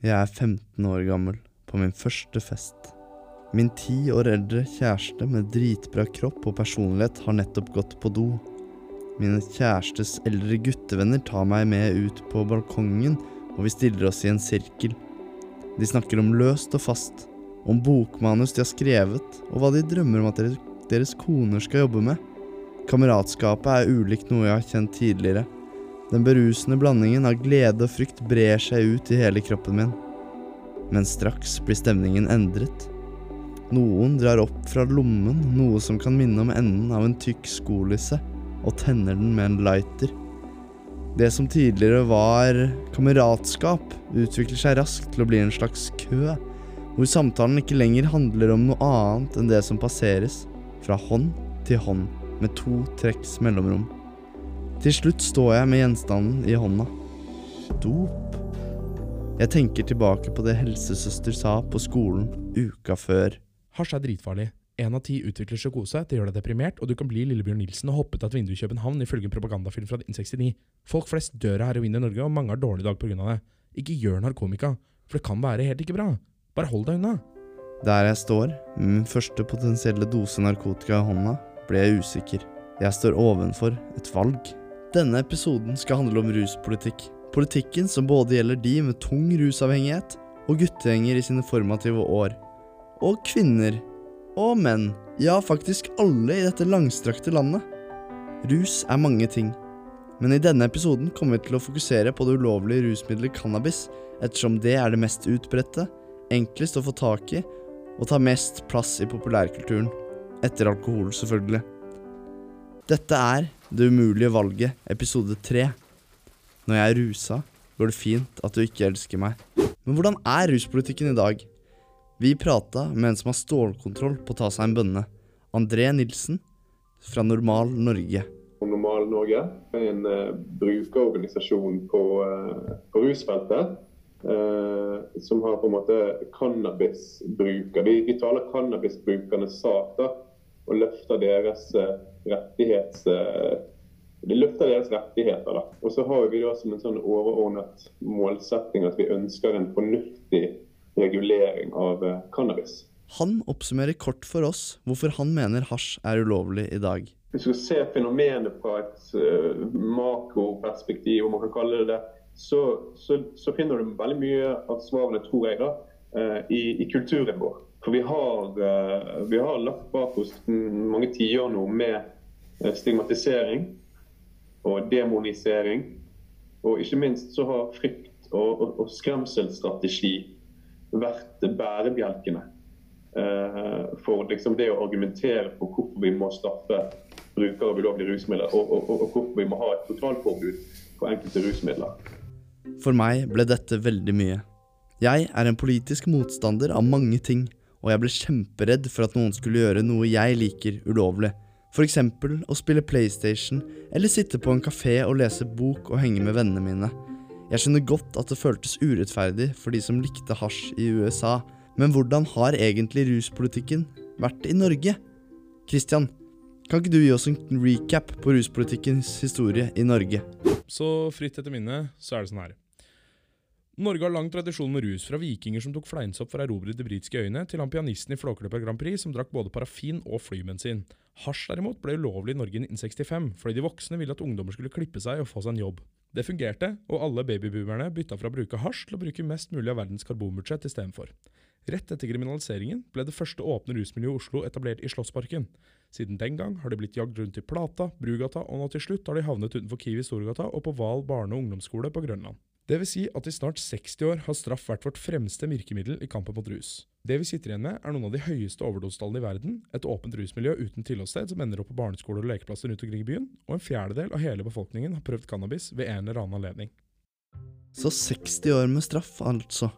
Jeg er 15 år gammel, på min første fest. Min ti år eldre kjæreste med dritbra kropp og personlighet har nettopp gått på do. Mine kjærestes eldre guttevenner tar meg med ut på balkongen, og vi stiller oss i en sirkel. De snakker om løst og fast, om bokmanus de har skrevet, og hva de drømmer om at deres, koner skal jobbe med. Kameratskapet er ulikt noe jeg har kjent tidligere. Den berusende blandingen av glede og frykt brer seg ut i hele kroppen min. Men straks blir stemningen endret. Noen drar opp fra lommen noe som kan minne om enden av en tykk skolisse, og tenner den med en lighter. Det som tidligere var kameratskap, utvikler seg raskt til å bli en slags kø, hvor samtalen ikke lenger handler om noe annet enn det som passeres, fra hånd til hånd, med to trekks mellomrom. Til slutt står jeg med gjenstanden i hånda. Dop. Jeg tenker tilbake på det helsesøster sa på skolen uka før. Hasj er dritfarlig. Én av ti utvikler psykose, det gjør deg deprimert, og du kan bli Lillebjørn Nilsen og hoppe ut av et vindu i København, ifølge en propagandafilm fra 1969. Folk flest dør av heroin i Norge, og mange har dårlig dag pga. det. Ikke gjør narkomika, for det kan være helt ikke bra. Bare hold deg unna. Der jeg står, med min første potensielle dose narkotika i hånda, blir jeg usikker. Jeg står ovenfor et valg. Denne episoden skal handle om ruspolitikk. Politikken som både gjelder de med tung rusavhengighet og guttegjenger i sine formative år. Og kvinner. Og menn. Ja, faktisk alle i dette langstrakte landet. Rus er mange ting. Men i denne episoden kommer vi til å fokusere på det ulovlige rusmiddelet cannabis, ettersom det er det mest utbredte, enklest å få tak i, og tar mest plass i populærkulturen. Etter alkohol, selvfølgelig. Dette er Det umulige valget, episode tre. Når jeg er rusa, går det fint at du ikke elsker meg. Men hvordan er ruspolitikken i dag? Vi prata med en som har stålkontroll på å ta seg en bønne. André Nilsen fra Normal Norge. Normal Norge er en uh, brukerorganisasjon på, uh, på rusfeltet. Uh, som har på en måte cannabisbruker. Vi, vi taler cannabisbrukernes sak da, og løfter deres rettighets... Det løfter deres rettigheter. da. Og så har vi da som en sånn overordnet målsetting at vi ønsker en fornuftig regulering av cannabis. Han oppsummerer kort for oss hvorfor han mener hasj er ulovlig i dag. Hvis du ser fenomenet fra et uh, makroperspektiv, om man kan kalle det det, så, så, så, finner du veldig mye av svarene, tror jeg, da, uh, i, i, kulturen vår. For vi har, uh, vi har lagt bak oss mange tiår nå med stigmatisering og demonisering. Og ikke minst så har frykt og, og, og skremselsstrategi vært bærebjelkene eh, for liksom det å argumentere for hvorfor vi må straffe brukere av ulovlige rusmidler, og, og, hvorfor vi må ha et totalforbud på enkelte rusmidler. For meg ble dette veldig mye. Jeg er en politisk motstander av mange ting, og jeg ble kjemperedd for at noen skulle gjøre noe jeg liker, ulovlig. F.eks. å spille PlayStation, eller sitte på en kafé og lese bok og henge med vennene mine. Jeg skjønner godt at det føltes urettferdig for de som likte hasj i USA, men hvordan har egentlig ruspolitikken vært i Norge? Christian, kan ikke du gi oss en recap på ruspolitikkens historie i Norge? Så fritt etter minnet så er det sånn her. Norge har lang tradisjon med rus, fra vikinger som tok fleinsopp for å erobre de britiske øyene, til han pianisten i Flåklypa Grand Prix som drakk både parafin og flybensin. Hasj derimot ble ulovlig i Norge i 1965, fordi de voksne ville at ungdommer skulle klippe seg og få seg en jobb. Det fungerte, og alle babyboomerne bytta fra å bruke hasj til å bruke mest mulig av verdens karbonbudsjett istedenfor. Rett etter kriminaliseringen ble det første åpne rusmiljøet i Oslo etablert i Slottsparken. Siden den gang har de blitt jagd rundt i Plata, Brugata, og nå til slutt har de havnet utenfor Kiwi Storgata og på Val barne- og ungdomsskole på Grønland. Det vil si at i snart 60 år har straff vært vårt fremste virkemiddel i kampen mot rus. Det vi sitter igjen med, er noen av de høyeste overdosetallene i verden, et åpent rusmiljø uten tilholdssted som ender opp på barneskoler og lekeplasser rundt omkring i byen, og en fjerdedel av hele befolkningen har prøvd cannabis ved en eller annen anledning. Så 60 år med straff, altså.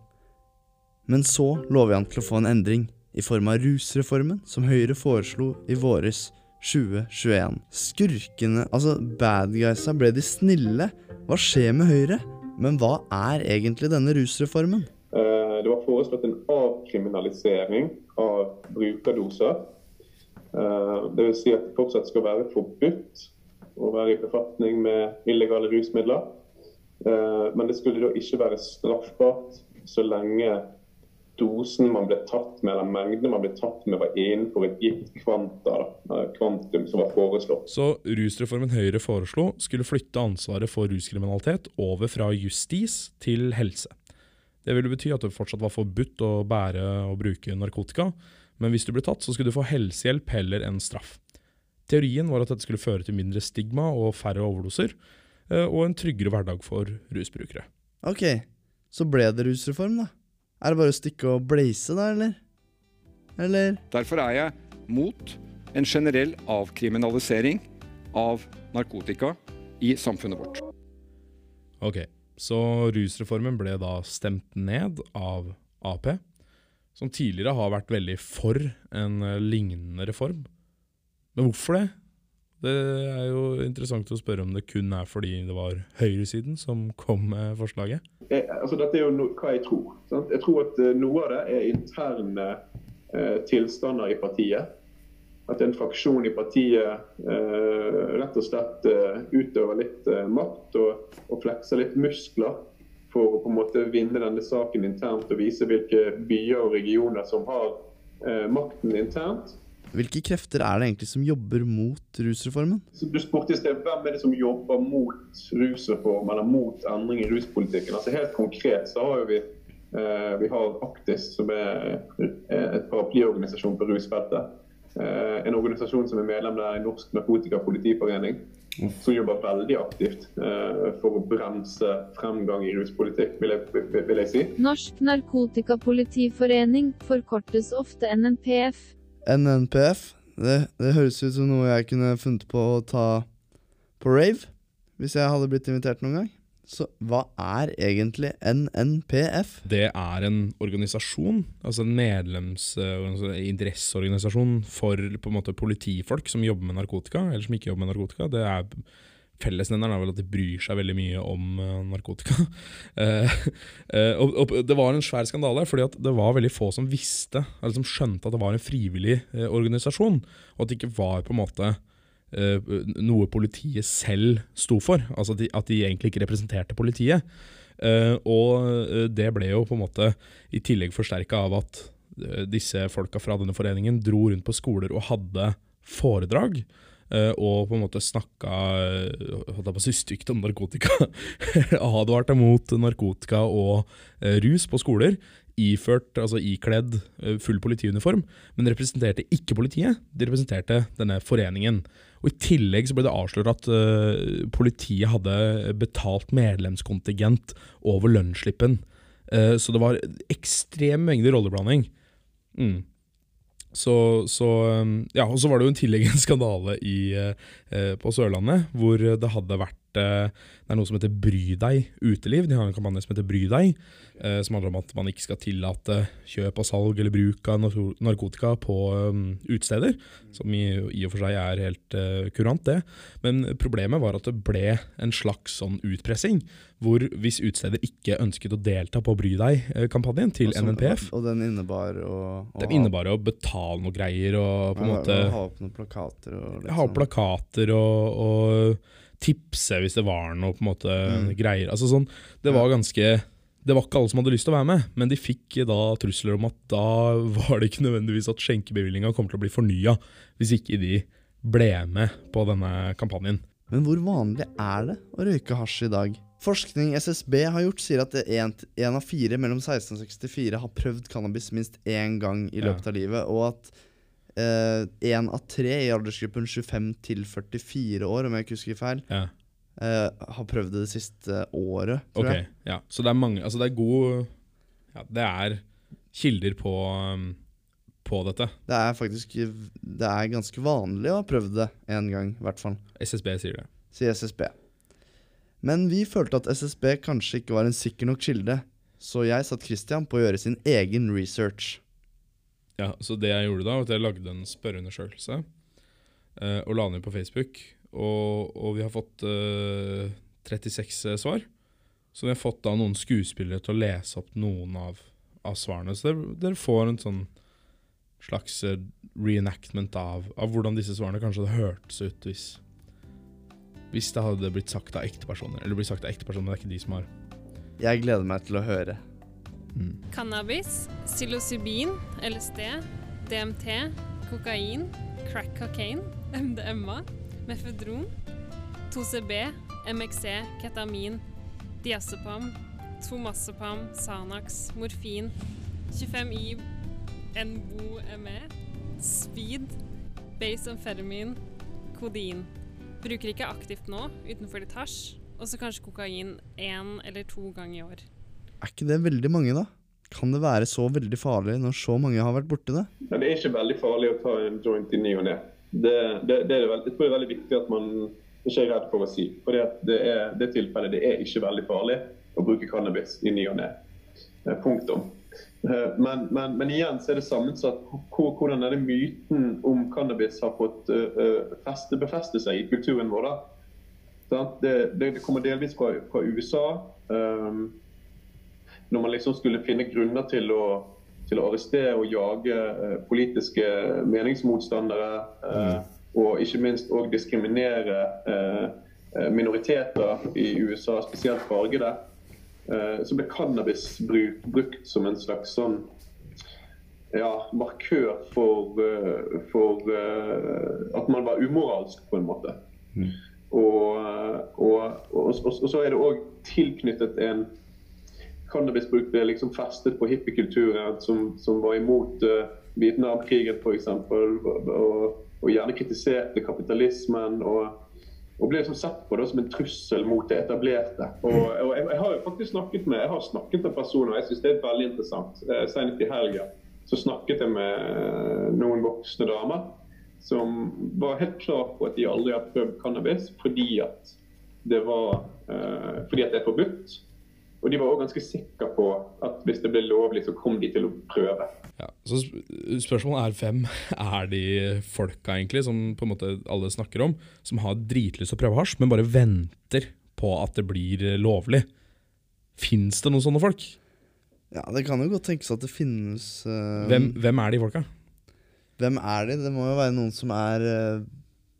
Men så lover han til å få en endring, i form av rusreformen som Høyre foreslo i våres 2021. Skurkene, altså bad guysa, ble de snille? Hva skjer med Høyre? Men hva er egentlig denne rusreformen? Eh, det var foreslått en avkriminalisering av brukerdoser. Eh, Dvs. Si at det fortsatt skal være forbudt å være i befatning med illegale rusmidler. Eh, men det skulle da ikke være straffbart så lenge dosen man ble tatt med, eller mengden man ble tatt med, var innenfor et gitt kvanta, kvantum som var foreslått. Så rusreformen Høyre foreslo, skulle flytte ansvaret for ruskriminalitet over fra justis til helse. Det ville bety at det fortsatt var forbudt å bære og bruke narkotika, men hvis du ble tatt, så skulle du få helsehjelp heller enn straff. Teorien var at dette skulle føre til mindre stigma og færre overdoser, eh, og en tryggere hverdag for rusbrukere. Ok, så ble det rusreform, da. Er det bare å stikke og blaze, da, eller? Eller? Derfor er jeg mot en generell avkriminalisering av narkotika i samfunnet vårt. Ok, så rusreformen ble da stemt ned av Ap, som tidligere har vært veldig for en eh, lignende reform. Men hvorfor det? Det er jo interessant å spørre om det kun er fordi det var høyresiden som kom med forslaget. Jeg, altså dette er jo no, hva jeg tror. Sant? Jeg tror at uh, noe av det er interne eh, tilstander i partiet. At en fraksjon i partiet eh, rett og slett utøver litt makt og, og, flekser litt muskler for å på en måte vinne denne saken internt og vise hvilke byer og regioner som har makten internt. Hvilke krefter er det egentlig som jobber mot rusreformen? Du spurte i sted, Hvem er det som jobber mot rusreform eller mot endring i ruspolitikken? Altså Helt konkret så har vi, eh, vi har Aktis, som er et paraplyorganisasjon på rusfeltet. Eh, en organisasjon som er medlem der i Norsk narkotikapolitiforening. Som jobber veldig aktivt eh, for å bremse fremgang i ruspolitikk, vil jeg, vil jeg si. Norsk Narkotikapolitiforening forkortes ofte NNPF. NNPF. Det, det, høres ut som noe jeg kunne funnet på å ta på rave, hvis jeg hadde blitt invitert noen gang. Så hva er egentlig NNPF? Det er en organisasjon, altså en medlems- uh, for på en måte politifolk som jobber med narkotika, eller som ikke jobber med narkotika. Det er Fellesnevneren er vel at de bryr seg veldig mye om uh, narkotika. uh, uh, og, og, Det var en svær skandale, fordi det var veldig få som visste, eller som skjønte at det var en frivillig organisasjon, og at det ikke var på en måte noe politiet selv sto for. Altså at de, at de egentlig ikke representerte politiet. og det ble jo på en måte i tillegg forsterka av at disse folka fra denne foreningen dro rundt på skoler og hadde foredrag Eh, og på en måte snakka eh, holdt jeg på å si stygt om narkotika. Advarte mot narkotika og eh, rus på skoler. Iført, altså ikledd full politiuniform, men representerte ikke politiet. De representerte denne foreningen. Og I tillegg så ble det avslørt at uh, politiet hadde betalt medlemskontingent over lønnsslippen. Uh, så det var ekstrem mengde rolleblanding. Mm. Så, så, um, ja, og så var det jo en tillegg en skandale i, eh, på Sørlandet, hvor det hadde vært eh, Det er noe som heter Bry deg uteliv. De har en kampanje som heter Bry deg, eh, som handler om at man ikke skal tillate kjøp og salg eller bruk av narkotika på um, utesteder. Som i, og for seg er helt kurant, det. Men problemet var at det ble en slags sånn utpressing hvor hvis utsteder ikke ønsket å delta på Bry deg-kampanjen til altså, NNPF Og den innebar å, å Den innebar å betale noe greier og på en måte Ha opp noen plakater og liksom. Ha opp plakater og, og, tipse hvis det var noe på en måte mm. greier. Altså sånn, Det var ganske det var ikke alle som hadde lyst til å være med, men de fikk da trusler om at da var det ikke nødvendigvis at skjenkebevillinga kom til å bli fornya hvis ikke de ble med på denne kampanjen. Men hvor vanlig er det å røyke hasj i dag? Forskning SSB har gjort, sier at én av fire mellom 16 og 64 har prøvd cannabis minst én gang i løpet av livet, og at én eh, av tre i aldersgruppen 25 til 44 år, om jeg ikke husker feil, ja. eh, har prøvd det det siste året, tror okay. jeg. Ja. Så det er mange Altså, det er god Ja, det er kilder på um, på dette. Det er faktisk Det er ganske vanlig å ha prøvd det én gang, i hvert fall. SSB sier det. Sier SSB. Men vi følte at SSB kanskje ikke var en sikker nok kilde, så jeg satte Christian på å gjøre sin egen research. Ja, så det jeg gjorde da, var at jeg lagde en spørreundersøkelse eh, og la den ut på Facebook. Og, og, vi har fått eh, 36 svar. Så vi har fått da noen skuespillere til å lese opp noen av, av svarene. Så dere, dere, får en sånn slags uh, reenactment av, av, hvordan disse svarene kanskje hadde hørtes ut hvis hvis det hadde blitt sagt av ekte personer. Eller blitt sagt av ekte personer, det er ikke de som har Jeg gleder meg til å høre. Cannabis, psilocybin, LSD, DMT, kokain, crack cocaine, MDMA, mefedron, 2CB, MXC, ketamin, diazepam, tomassepam, sanax, morfin, 25I, NBO-ME, speed, base amfetamin, kodein. Bruker ikke aktivt nå, utenfor litt hasj, og så kanskje kokain én eller to ganger i år. Er ikke det veldig mange, da? Kan det være så veldig farlig når så mange har vært borti det? Ja, det er ikke veldig farlig å ta en joint i ny og ne. Det, det, det, er veldig, jeg tror det er veldig viktig at man ikke er redd for å si. For det er det tilfellet det er ikke veldig farlig å bruke cannabis i ny og ne. Eh, Punktum. Eh, Men, men, men igjen så er det sammensatt Hvordan hvordan denne myten om cannabis har fått uh, feste, befeste seg i kulturen vår. Det, det, det kommer delvis fra, fra USA. Um, når man liksom skulle finne grunner til å, til å arrestere og jage eh, politiske meningsmotstandere. mm. Og ikke minst òg diskriminere eh, eh, minoriteter i USA, spesielt fargede. Eh, så ble cannabis brukt som en slags sånn ja, markør for, eh, for eh, at man var umoralsk, på en måte. Eh, og, og, og, og så er det òg tilknyttet en Cannabisbruk ble liksom festet på hippiekulturen som, som var imot uh, Vietnamkrigen f.eks. Og, og, gjerne kritiserte kapitalismen. og og ble liksom sett på det som en trussel mot det etablerte. Og, og jeg, jeg har jo faktisk snakket med jeg har snakket med personer, og jeg syns det er veldig interessant. Eh, Senest i helga så snakket jeg med noen voksne damer som var helt klar på at de aldri har prøvd cannabis fordi at det var eh, fordi at det er forbudt. Og de var også ganske sikre på at hvis det ble lovlig, så kom de til å prøve. Ja, så spørsmålet er hvem er de folka egentlig som på en måte alle snakker om, som har dritlyst til å prøve hasj, men bare venter på at det blir lovlig? Fins det noen sånne folk? Ja, Det kan jo godt tenkes at det finnes uh, Hvem, hvem er de folka? Hvem er de? Det må jo være noen som er uh,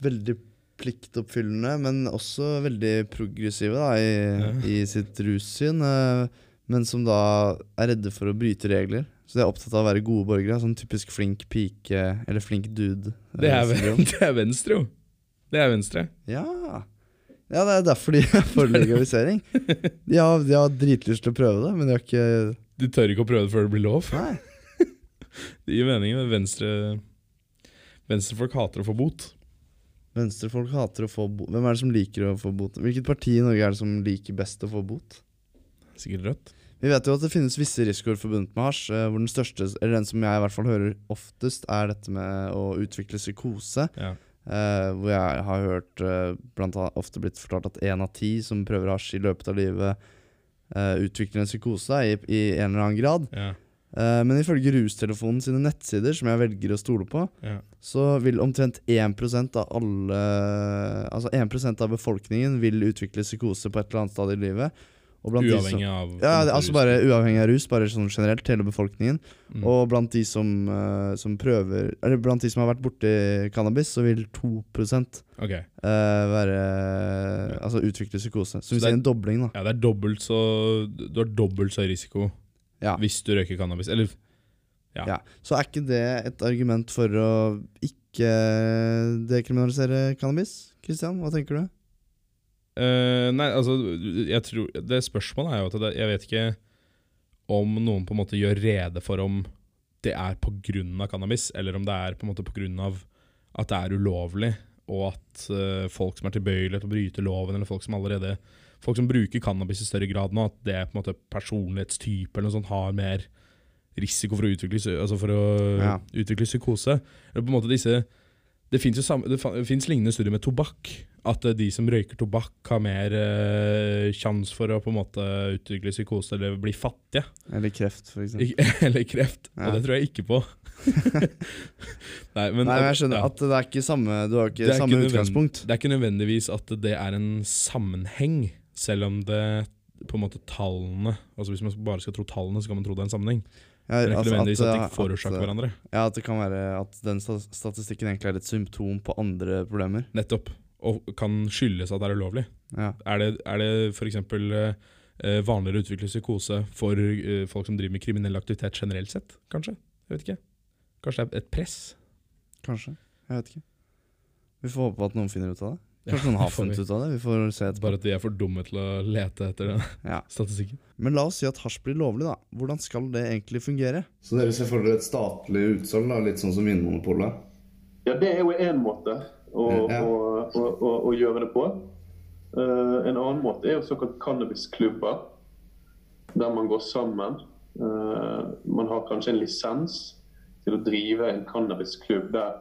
veldig pliktoppfyllende, men også veldig progressive da, i, Ja. i sitt russyn. eh, men som da er redde for å bryte regler. Så de er opptatt av å være gode borgere. Sånn typisk flink pike eller flink dude. eh, Det er, det er Venstre, jo. Det er Venstre. Ja. ja, det er derfor de er for legalisering. De har, de har dritlyst til å prøve det, men de har ikke De tør ikke å prøve det før det blir lov. Nei. Det gir mening. men Venstre Venstrefolk hater å få bot. Venstrefolk hater å få bot. Hvem er det som liker å få bot? Hvilket parti i Norge er det som liker best å få bot? Sikkert Rødt. Vi vet jo at det finnes visse risikoer forbundet med hasj, eh, hvor den største, eller den som jeg i hvert fall hører oftest, er dette med å utvikle psykose. Ja. Eh, hvor jeg har hørt eh, blant annet ofte blitt fortalt at én av ti som prøver hasj i løpet av livet, eh, utvikler en psykose i, i en eller annen grad. Ja. Eh, men ifølge Rustelefonen sine nettsider, som jeg velger å stole på, Ja. så vil omtrent 1 av alle Altså 1% av befolkningen vil utvikle psykose på et eller annet sted i livet. Og blant de Uavhengig som, av ja, altså bare uavhengig av rus, bare sånn generelt, hele befolkningen. Mm. Og blant de som, uh, som prøver Eller blant de som har vært borti cannabis, så vil 2 okay. uh, være Altså utvikle psykose. Så Så vi det er- en dobling, da. Ja, det er dobbelt så Du har dobbelt så høy risiko Ja. hvis du røyker cannabis. Eller Ja. Ja. Så er ikke det et argument for å ikke dekriminalisere cannabis? Kristian, hva tenker du? Uh, nei, altså jeg tror, Det spørsmålet er jo at det, jeg vet ikke om noen på en måte gjør rede for om det er pga. cannabis, eller om det er på en måte pga. at det er ulovlig, og at uh, folk som er tilbøyelige til å bryte loven, eller folk som allerede Folk som bruker cannabis i større grad nå, at det er på en måte personlighetstype eller noe sånt, har mer risiko for å utvikle, altså for å Ja. utvikle psykose. Eller på en måte disse det fins lignende studier med tobakk. At eh, de som røyker tobakk, har mer eh, sjanse for å på en måte utvikle psykose eller bli fattige. Eller kreft, eksempel. Eller kreft. Ja. Og det tror jeg ikke på. Nei, men, Nei, men jeg skjønner ja. at det er ikke samme Du har ikke er samme ikke utgangspunkt. Det er ikke nødvendigvis at det er en sammenheng, selv om det på en måte tallene Altså Hvis man bare skal tro tallene, så kan man tro det er en sammenheng. Ja, Men altså at, at, de forårsaker at, hverandre. Ja, at det kan være at den statistikken egentlig er et symptom på andre problemer. Nettopp. Og kan skyldes at det er ulovlig. Ja. Er det, er det f.eks. eh, vanligere å utvikle psykose for eh, folk som driver med kriminell aktivitet generelt sett, kanskje? Jeg vet ikke. Kanskje det er et press? Kanskje. Jeg vet ikke. Vi får håpe at noen finner ut av det. Kanskje noen har funnet ut av det. Vi får se etterpå. Bare at de er for dumme til å lete etter den Ja. statistikken. Men la oss si at hasj blir lovlig, da. Hvordan skal det egentlig fungere? Så dere ser for dere et statlig utsalg, da, litt sånn som Vinmonopolet? Ja, det er jo én måte å, Ja. å, å, å, å gjøre det på. Uh, en annen måte er jo såkalt cannabisklubber, der man går sammen. Uh, man har kanskje en lisens til å drive en cannabisklubb der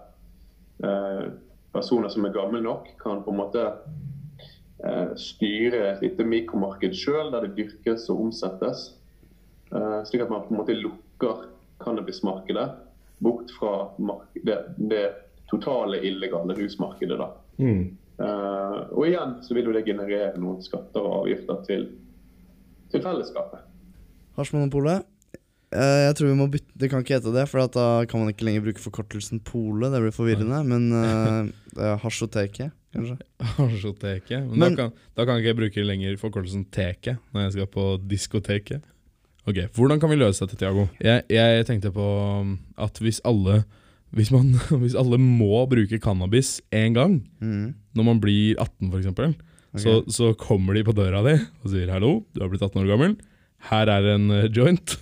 eh, personer som er gamle nok, kan på en måte eh, styre et lite mikromarked sjøl, der det dyrkes og omsettes. Eh, slik at man på en måte lukker cannabismarkedet bort fra det, det totale illegale rusmarkedet. da. Eh, og igjen så vil jo det generere noen skatter og avgifter til, til fellesskapet. Hasjmonopolet. Eh, jeg tror vi må bytte Det kan ikke hete det, for at da kan man ikke lenger bruke forkortelsen Pole. Det blir forvirrende. Men uh, det er Hasjoteket, kanskje. Hasjoteket. Men, Men- da, kan, da kan ikke jeg bruke lenger forkortelsen teke når jeg skal på diskoteket. Ok, Hvordan kan vi løse dette, Tiago? Jeg, jeg tenkte på um, at hvis alle hvis, man, hvis alle må bruke cannabis én gang, mm. når man blir 18 f.eks., så, så kommer de på døra di og sier 'hallo, du har blitt 18 år gammel', her er en eh, joint.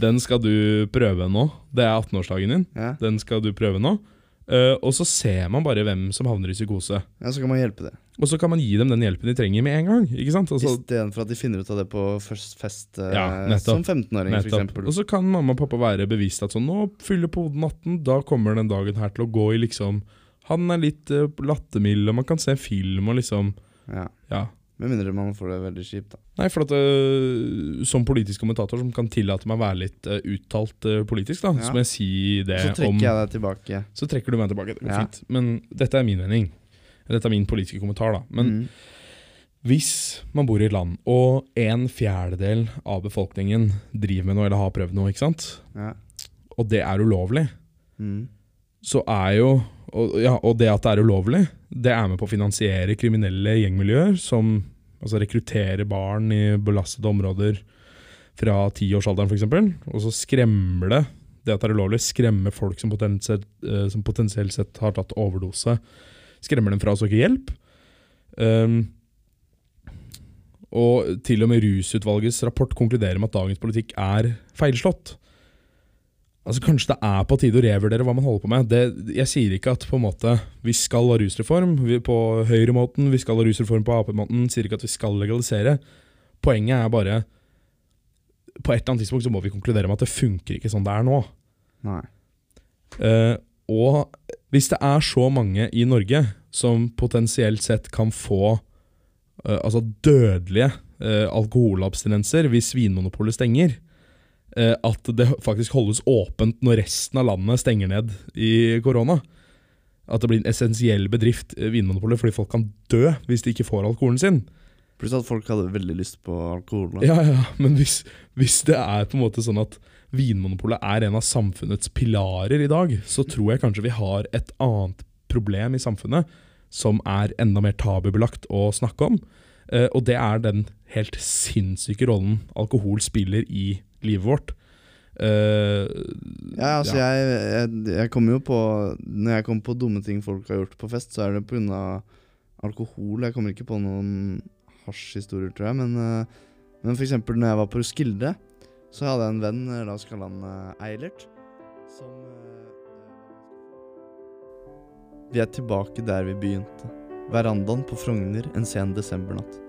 Den skal du prøve nå. Det er 18-årsdagen din. Ja. Den skal du prøve nå. Uh, og så ser man bare hvem som havner i psykose. ja, så kan man hjelpe det. Og så kan man gi dem den hjelpen de trenger med en gang. ikke sant? Altså, Istedenfor at de finner ut av det på først fest uh, Ja, nettopp. som 15-åring, nettopp. f.eks. Og så kan mamma og pappa være bevisst at sånn, nå fyller poden 18, da kommer den dagen her til å gå i liksom Han er litt uh, lattermild, og man kan se film og liksom Ja. Ja. Med mindre man får det veldig kjipt, da. Nei, for at uh, som politisk kommentator som kan tillate meg å være litt uh, uttalt uh, politisk, da, Ja. så må jeg si det om Så trekker om jeg deg tilbake. Så trekker du meg tilbake. Det går Ja. fint. Men dette er min mening. Dette er min politiske kommentar, da. Men mm. hvis man bor i et land, og en fjerdedel av befolkningen driver med noe eller har prøvd noe, ikke sant, Ja. og det er ulovlig, Mhm. Så er jo og, ja, og det at det er ulovlig, det er med på å finansiere kriminelle gjengmiljøer som altså rekrutterer barn i belastede områder fra tiårsalderen f.eks. Og så skremmer det det at det er ulovlig, skremmer folk som potensielt, eh, som potensielt sett har tatt overdose. Skremmer dem fra å søke hjelp. Um, og til og med Rusutvalgets rapport konkluderer med at dagens politikk er feilslått. Altså Kanskje det er på tide å revurdere hva man holder på med. Det, jeg sier ikke at på en måte vi skal ha rusreform vi, på høyremåten, vi skal ha rusreform på Ap-måten. Sier ikke at vi skal legalisere. Poenget er bare På et eller annet tidspunkt så må vi konkludere med at det funker ikke sånn det er nå. Nei. Uh, og hvis det er så mange i Norge som potensielt sett kan få uh, altså dødelige uh, alkoholabstinenser hvis Vinmonopolet stenger, at det faktisk holdes åpent når resten av landet stenger ned i korona. At det blir en essensiell bedrift, eh, Vinmonopolet, fordi folk kan dø hvis de ikke får alkoholen sin. Pluss at folk hadde veldig lyst på alkohol. Da. Ja, ja, men hvis, hvis det er på en måte sånn at Vinmonopolet er en av samfunnets pilarer i dag, så tror jeg kanskje vi har et annet problem i samfunnet som er enda mer tabubelagt å snakke om. Eh, og det er den helt sinnssyke rollen alkohol spiller i livet vårt. Uh, Ja, altså Jeg, jeg, jeg kommer jo på Når jeg kommer på dumme ting folk har gjort på fest, så er det pga. alkohol. Jeg kommer ikke på noen hasjhistorier, tror jeg. Men, uh, men eksempel når jeg var på Roskilde, så hadde jeg en venn, la oss kalle han Eilert, som uh, Vi er tilbake der vi begynte. Verandaen på Frogner en sen desembernatt.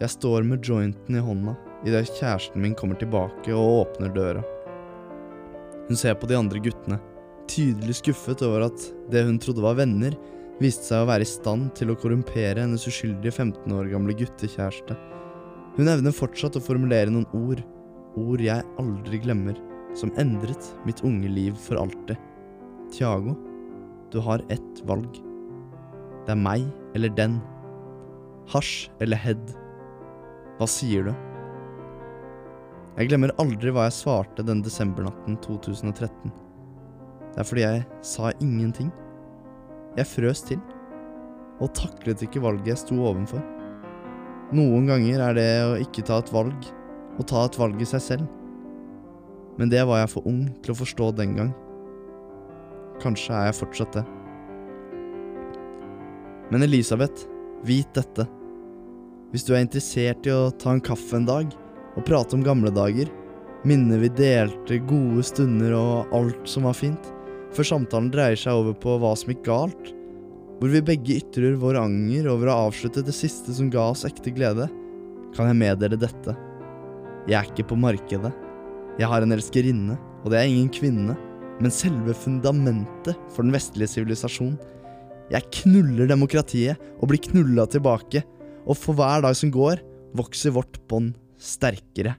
Jeg står med jointen i hånda idet kjæresten min kommer tilbake og åpner døra. Hun ser på de andre guttene, tydelig skuffet over at det hun trodde var venner, viste seg å være i stand til å korrumpere hennes uskyldige 15 år gamle guttekjæreste. Hun evner fortsatt å formulere noen ord, ord jeg aldri glemmer, som endret mitt unge liv for alltid. Tiago, du har ett valg. Det er meg eller den. Hasj eller head. Hva sier du? Jeg glemmer aldri hva jeg svarte den desembernatten 2013. Det er fordi jeg sa ingenting. Jeg frøs til, og taklet ikke valget jeg sto ovenfor. Noen ganger er det å ikke ta et valg, å ta et valg i seg selv. Men det var jeg for ung til å forstå den gang. Kanskje er jeg fortsatt det. Men Elisabeth, vit dette. Hvis du er interessert i å ta en kaffe en dag og prate om gamle dager, minner vi delte, gode stunder og alt som var fint, før samtalen dreier seg over på hva som gikk galt, hvor vi begge ytrer vår anger over å ha avsluttet det siste som ga oss ekte glede, kan jeg meddele dette. Jeg er ikke på markedet. Jeg har en elskerinne, og det er ingen kvinne, men selve fundamentet for den vestlige sivilisasjon. Jeg knuller demokratiet og blir knulla tilbake, og for hver dag som går, vokser vårt bånd sterkere.